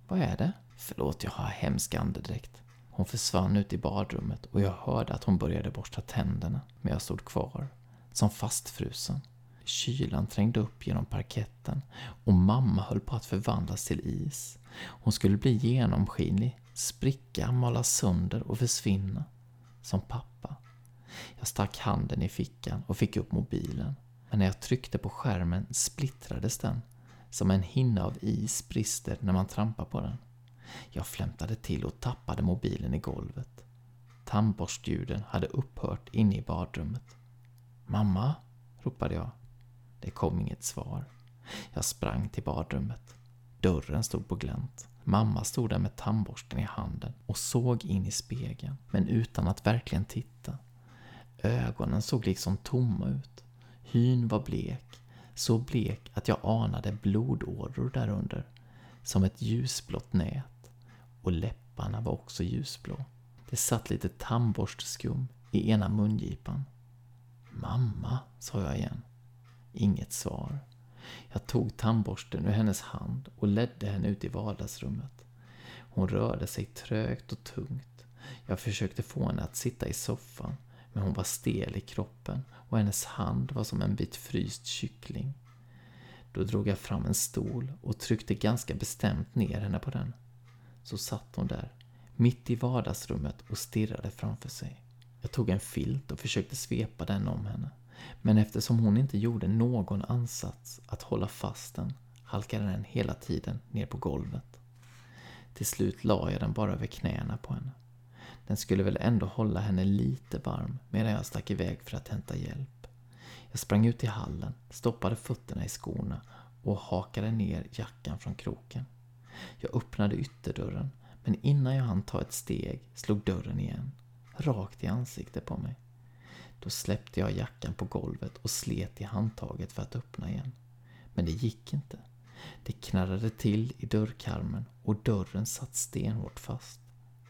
S1: Vad är det? Förlåt, jag har hemsk andedräkt. Hon försvann ut i badrummet och jag hörde att hon började borsta tänderna, men jag stod kvar, som fastfrusen. Kylan trängde upp genom parketten och mamma höll på att förvandlas till is. Hon skulle bli genomskinlig, spricka, malas sönder och försvinna. Som pappa. Jag stack handen i fickan och fick upp mobilen. Men när jag tryckte på skärmen splittrades den. Som en hinna av is brister när man trampar på den. Jag flämtade till och tappade mobilen i golvet. Tandborstljuden hade upphört inne i badrummet. Mamma? ropade jag. Det kom inget svar. Jag sprang till badrummet. Dörren stod på glänt. Mamma stod där med tandborsten i handen och såg in i spegeln, men utan att verkligen titta. Ögonen såg liksom tomma ut. Hyn var blek, så blek att jag anade blodådror därunder, som ett ljusblått nät. Och läpparna var också ljusblå. Det satt lite tandborstskum i ena mungipan. Mamma, sa jag igen. Inget svar. Jag tog tandborsten ur hennes hand och ledde henne ut i vardagsrummet. Hon rörde sig trögt och tungt. Jag försökte få henne att sitta i soffan, men hon var stel i kroppen och hennes hand var som en bit fryst kyckling. Då drog jag fram en stol och tryckte ganska bestämt ner henne på den. Så satt hon där, mitt i vardagsrummet och stirrade framför sig. Jag tog en filt och försökte svepa den om henne. Men eftersom hon inte gjorde någon ansats att hålla fast den halkade den hela tiden ner på golvet. Till slut la jag den bara över knäna på henne. Den skulle väl ändå hålla henne lite varm medan jag stack iväg för att hämta hjälp. Jag sprang ut i hallen, stoppade fötterna i skorna och hakade ner jackan från kroken. Jag öppnade ytterdörren, men innan jag hann ta ett steg slog dörren igen, rakt i ansiktet på mig. Då släppte jag jackan på golvet och slet i handtaget för att öppna igen. Men det gick inte. Det knarrade till i dörrkarmen och dörren satt stenhårt fast,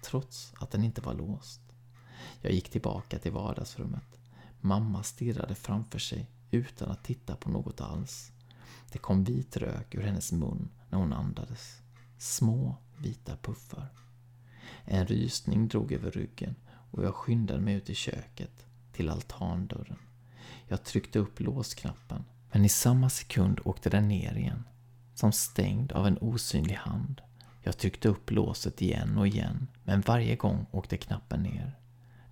S1: trots att den inte var låst. Jag gick tillbaka till vardagsrummet. Mamma stirrade framför sig utan att titta på något alls. Det kom vit rök ur hennes mun när hon andades. Små vita puffar. En rysning drog över ryggen och jag skyndade mig ut i köket till altandörren. Jag tryckte upp låsknappen, men i samma sekund åkte den ner igen, som stängd av en osynlig hand. Jag tryckte upp låset igen och igen, men varje gång åkte knappen ner.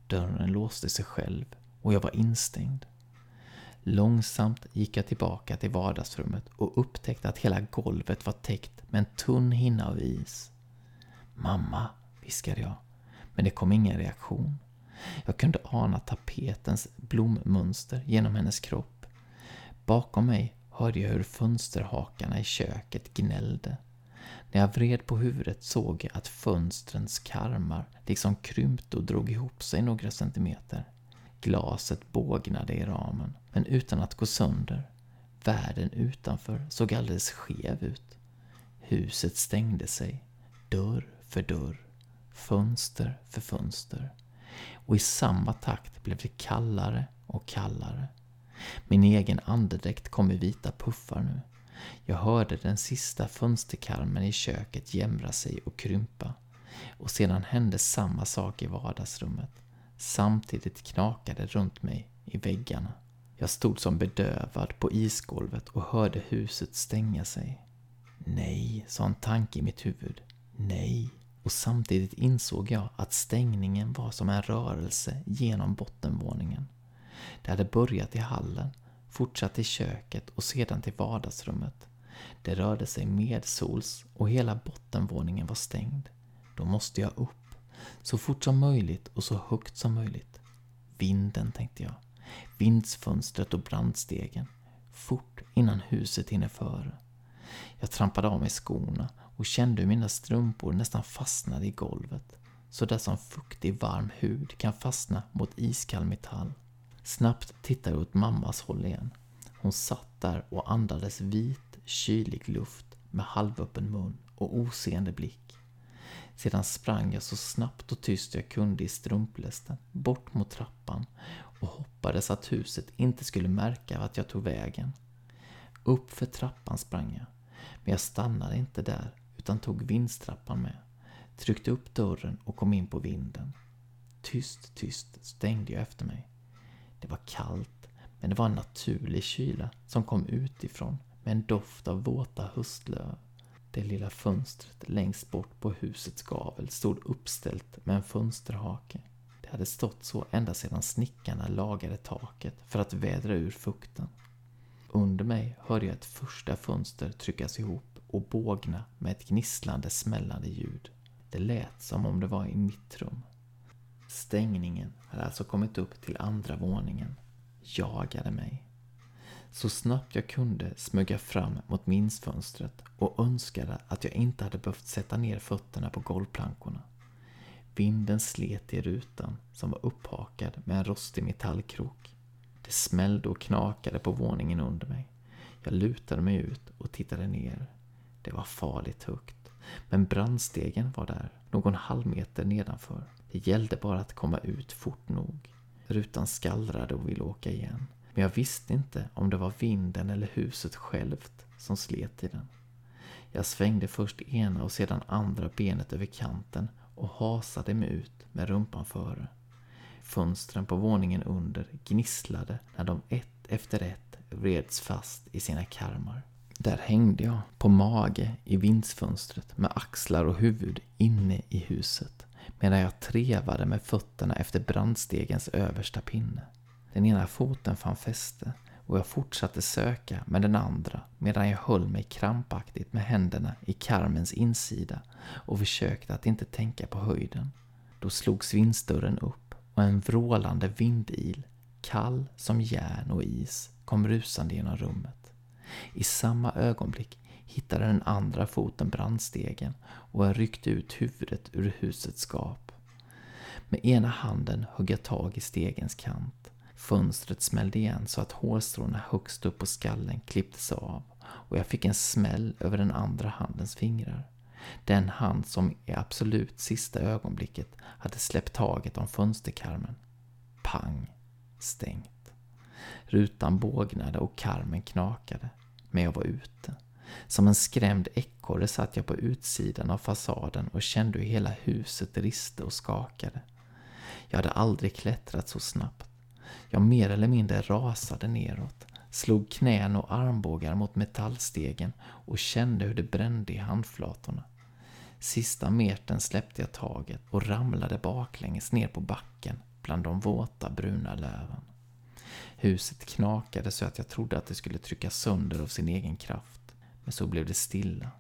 S1: Dörren låste sig själv och jag var instängd. Långsamt gick jag tillbaka till vardagsrummet och upptäckte att hela golvet var täckt med en tunn hinna av is. Mamma, viskade jag, men det kom ingen reaktion. Jag kunde ana tapetens blommönster genom hennes kropp. Bakom mig hörde jag hur fönsterhakarna i köket gnällde. När jag vred på huvudet såg jag att fönstrens karmar liksom krympte och drog ihop sig några centimeter. Glaset bågnade i ramen, men utan att gå sönder. Världen utanför såg alldeles skev ut. Huset stängde sig, dörr för dörr, fönster för fönster. Och i samma takt blev det kallare och kallare. Min egen andedräkt kom i vita puffar nu. Jag hörde den sista fönsterkarmen i köket jämra sig och krympa. Och sedan hände samma sak i vardagsrummet. Samtidigt knakade runt mig i väggarna. Jag stod som bedövad på isgolvet och hörde huset stänga sig. Nej, sa en tanke i mitt huvud. Nej. Och samtidigt insåg jag att stängningen var som en rörelse genom bottenvåningen. Det hade börjat i hallen, fortsatt i köket och sedan till vardagsrummet. Det rörde sig medsols och hela bottenvåningen var stängd. Då måste jag upp. Så fort som möjligt och så högt som möjligt. Vinden, tänkte jag. Vindsfönstret och brandstegen. Fort innan huset hinner före. Jag trampade av mig skorna och kände hur mina strumpor nästan fastnade i golvet. Så där som fuktig varm hud kan fastna mot iskall metall. Snabbt tittade jag åt mammas håll igen. Hon satt där och andades vit, kylig luft med halvöppen mun och oseende blick. Sedan sprang jag så snabbt och tyst jag kunde i strumplästen, bort mot trappan och hoppades att huset inte skulle märka att jag tog vägen. Upp för trappan sprang jag, men jag stannade inte där utan tog vindstrappan med, tryckte upp dörren och kom in på vinden. Tyst, tyst stängde jag efter mig. Det var kallt, men det var en naturlig kyla som kom utifrån med en doft av våta höstlöv. Det lilla fönstret längst bort på husets gavel stod uppställt med en fönsterhake. Det hade stått så ända sedan snickarna lagade taket för att vädra ur fukten. Under mig hörde jag ett första fönster tryckas ihop och bågna med ett gnisslande smällande ljud. Det lät som om det var i mitt rum. Stängningen hade alltså kommit upp till andra våningen, jagade mig. Så snabbt jag kunde smög jag fram mot minsfönstret och önskade att jag inte hade behövt sätta ner fötterna på golvplankorna. Vinden slet i rutan som var upphakad med en rostig metallkrok. Det smällde och knakade på våningen under mig. Jag lutade mig ut och tittade ner. Det var farligt högt. Men brandstegen var där, någon halv meter nedanför. Det gällde bara att komma ut fort nog. Rutan skallrade och ville åka igen. Men jag visste inte om det var vinden eller huset självt som slet i den. Jag svängde först ena och sedan andra benet över kanten och hasade mig ut med rumpan före. Fönstren på våningen under gnisslade när de ett efter ett vreds fast i sina karmar. Där hängde jag på mage i vindsfönstret med axlar och huvud inne i huset medan jag trevade med fötterna efter brandstegens översta pinne. Den ena foten fann fäste och jag fortsatte söka med den andra medan jag höll mig krampaktigt med händerna i karmens insida och försökte att inte tänka på höjden. Då slogs vindsdörren upp och en vrålande vindil, kall som järn och is, kom rusande genom rummet. I samma ögonblick hittade den andra foten brandstegen och jag ryckte ut huvudet ur husets gap. Med ena handen högg jag tag i stegens kant. Fönstret smällde igen så att hårstråna högst upp på skallen klipptes av och jag fick en smäll över den andra handens fingrar. Den hand som i absolut sista ögonblicket hade släppt taget om fönsterkarmen. Pang! Stängt. Rutan bågnade och karmen knakade. Men jag var ute. Som en skrämd ekorre satt jag på utsidan av fasaden och kände hur hela huset riste och skakade. Jag hade aldrig klättrat så snabbt. Jag mer eller mindre rasade neråt, slog knän och armbågar mot metallstegen och kände hur det brände i handflatorna. Sista metern släppte jag taget och ramlade baklänges ner på backen bland de våta bruna löven. Huset knakade så att jag trodde att det skulle trycka sönder av sin egen kraft. Men så blev det stilla.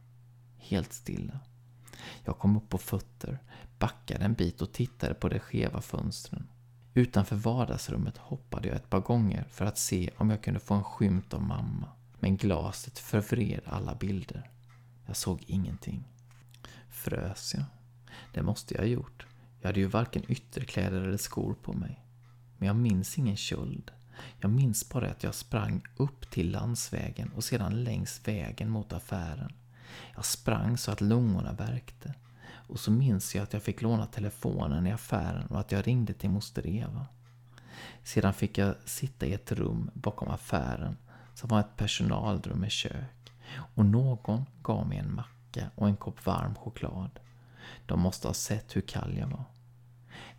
S1: Helt stilla. Jag kom upp på fötter, backade en bit och tittade på de skeva fönstren. Utanför vardagsrummet hoppade jag ett par gånger för att se om jag kunde få en skymt av mamma. Men glaset förvred alla bilder. Jag såg ingenting. Frös jag? Det måste jag ha gjort. Jag hade ju varken ytterkläder eller skor på mig. Men jag minns ingen köld. Jag minns bara att jag sprang upp till landsvägen och sedan längs vägen mot affären. Jag sprang så att lungorna värkte. Och så minns jag att jag fick låna telefonen i affären och att jag ringde till moster Eva. Sedan fick jag sitta i ett rum bakom affären som var ett personalrum med kök. Och någon gav mig en macka och en kopp varm choklad. De måste ha sett hur kall jag var.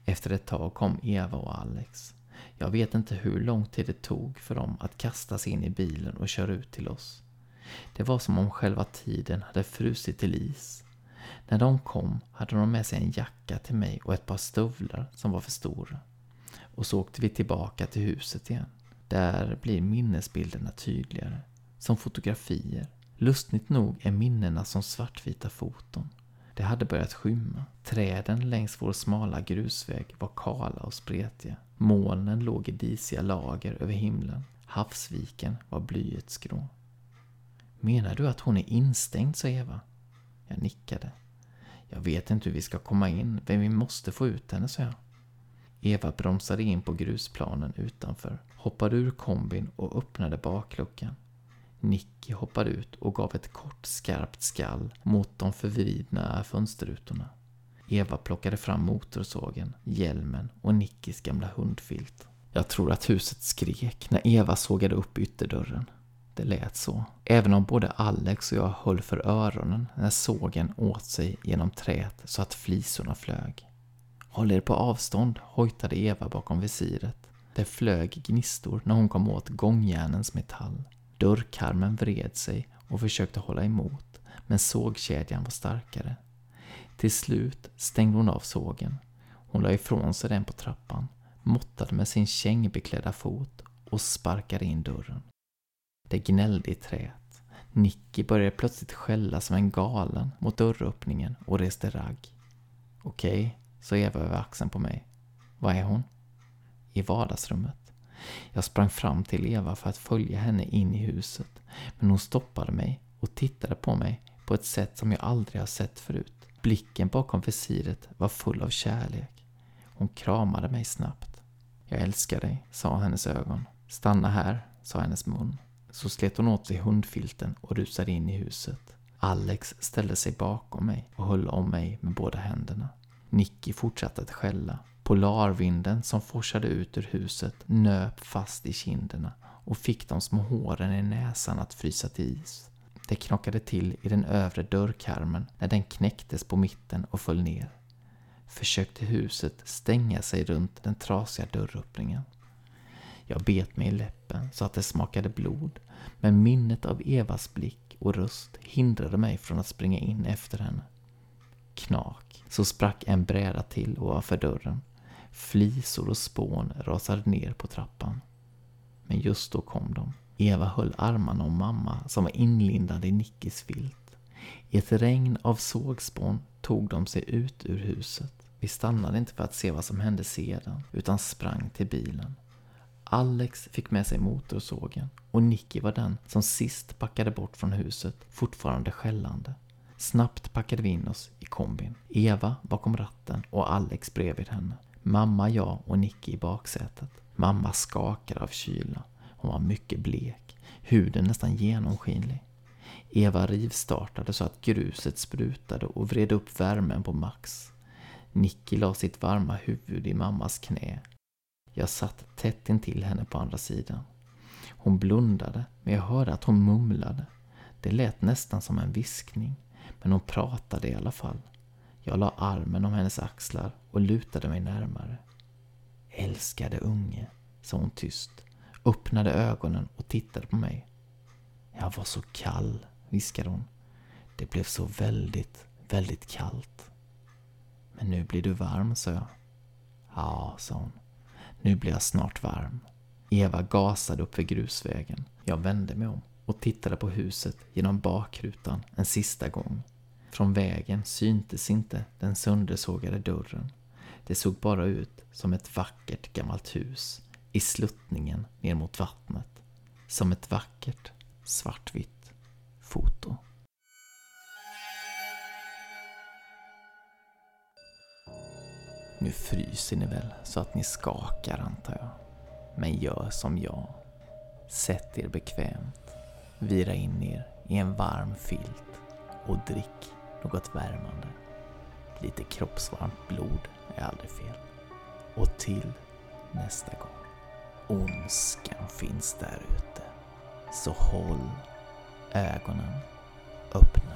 S1: Efter ett tag kom Eva och Alex. Jag vet inte hur lång tid det tog för dem att kasta sig in i bilen och köra ut till oss. Det var som om själva tiden hade frusit till is. När de kom hade de med sig en jacka till mig och ett par stövlar som var för stora. Och så åkte vi tillbaka till huset igen. Där blir minnesbilderna tydligare. Som fotografier. Lustigt nog är minnena som svartvita foton. Det hade börjat skymma. Träden längs vår smala grusväg var kala och spretiga. Molnen låg i disiga lager över himlen. Havsviken var blyets grå. Menar du att hon är instängd, sa Eva. Jag nickade. Jag vet inte hur vi ska komma in, men vi måste få ut henne, sa jag. Eva bromsade in på grusplanen utanför, hoppade ur kombin och öppnade bakluckan. Nicky hoppade ut och gav ett kort skarpt skall mot de förvridna fönsterrutorna. Eva plockade fram motorsågen, hjälmen och Nickis gamla hundfilt. Jag tror att huset skrek när Eva sågade upp ytterdörren. Det lät så. Även om både Alex och jag höll för öronen när sågen åt sig genom träet så att flisorna flög. Håll er på avstånd, hojtade Eva bakom visiret. Det flög gnistor när hon kom åt gångjärnens metall. Dörrkarmen vred sig och försökte hålla emot, men sågkedjan var starkare. Till slut stängde hon av sågen. Hon la ifrån sig den på trappan, måttade med sin kängbeklädda fot och sparkade in dörren. Det gnällde i träet. Nicky började plötsligt skälla som en galen mot dörröppningen och reste ragg. Okej, sa Eva över axeln på mig. Var är hon? I vardagsrummet. Jag sprang fram till Eva för att följa henne in i huset, men hon stoppade mig och tittade på mig på ett sätt som jag aldrig har sett förut. Blicken bakom visiret var full av kärlek. Hon kramade mig snabbt. Jag älskar dig, sa hennes ögon. Stanna här, sa hennes mun. Så slet hon åt sig hundfilten och rusade in i huset. Alex ställde sig bakom mig och höll om mig med båda händerna. Nicky fortsatte att skälla. Polarvinden som forsade ut ur huset nöp fast i kinderna och fick de små håren i näsan att frysa till is. Det knockade till i den övre dörrkarmen när den knäcktes på mitten och föll ner. Försökte huset stänga sig runt den trasiga dörröppningen. Jag bet mig i läppen så att det smakade blod, men minnet av Evas blick och röst hindrade mig från att springa in efter henne. Knak, så sprack en bräda till ovanför dörren. Flisor och spån rasade ner på trappan. Men just då kom de. Eva höll armarna om mamma som var inlindad i Nickis filt. I ett regn av sågspån tog de sig ut ur huset. Vi stannade inte för att se vad som hände sedan, utan sprang till bilen. Alex fick med sig motorsågen och Nicky var den som sist packade bort från huset, fortfarande skällande. Snabbt packade vi in oss i kombin. Eva bakom ratten och Alex bredvid henne. Mamma, jag och Nicky i baksätet. Mamma skakade av kyla. Hon var mycket blek, huden nästan genomskinlig. Eva rivstartade så att gruset sprutade och vred upp värmen på max. Nicky la sitt varma huvud i mammas knä. Jag satt tätt intill henne på andra sidan. Hon blundade, men jag hörde att hon mumlade. Det lät nästan som en viskning, men hon pratade i alla fall. Jag la armen om hennes axlar och lutade mig närmare. Älskade unge, sa hon tyst, öppnade ögonen och tittade på mig. Jag var så kall, viskade hon. Det blev så väldigt, väldigt kallt. Men nu blir du varm, sa jag. Ja, sa hon. Nu blir jag snart varm. Eva gasade upp för grusvägen. Jag vände mig om och tittade på huset genom bakrutan en sista gång. Från vägen syntes inte den söndersågade dörren. Det såg bara ut som ett vackert gammalt hus i sluttningen ner mot vattnet. Som ett vackert svartvitt foto. Nu fryser ni väl så att ni skakar antar jag. Men gör som jag. Sätt er bekvämt. Vira in er i en varm filt och drick något värmande. Lite kroppsvarmt blod är aldrig fel. Och till nästa gång. Ondskan finns där ute. Så håll ögonen öppna.